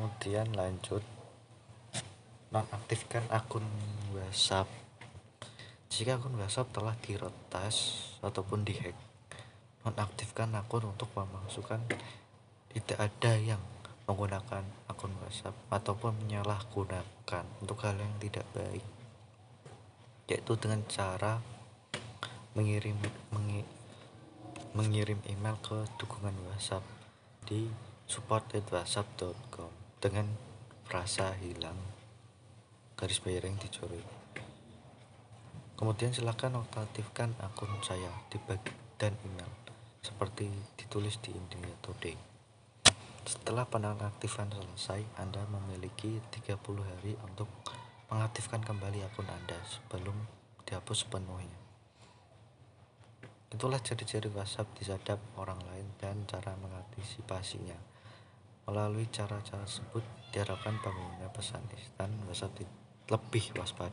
kemudian lanjut. Nonaktifkan akun WhatsApp. Jika akun WhatsApp telah diretas ataupun dihack nonaktifkan akun untuk memasukkan tidak ada yang menggunakan akun WhatsApp ataupun menyalahgunakan untuk hal yang tidak baik yaitu dengan cara mengirim mengi, mengirim email ke dukungan WhatsApp di support@whatsapp.com dengan frasa hilang garis yang dicuri. Kemudian silakan aktifkan akun saya di bagian email seperti ditulis di intinya today. Setelah penonaktifan selesai Anda memiliki 30 hari untuk mengaktifkan kembali akun Anda sebelum dihapus sepenuhnya. Itulah ciri-ciri WhatsApp disadap orang lain dan cara mengantisipasinya melalui cara-cara tersebut diharapkan pengguna pesan instan WhatsApp lebih waspada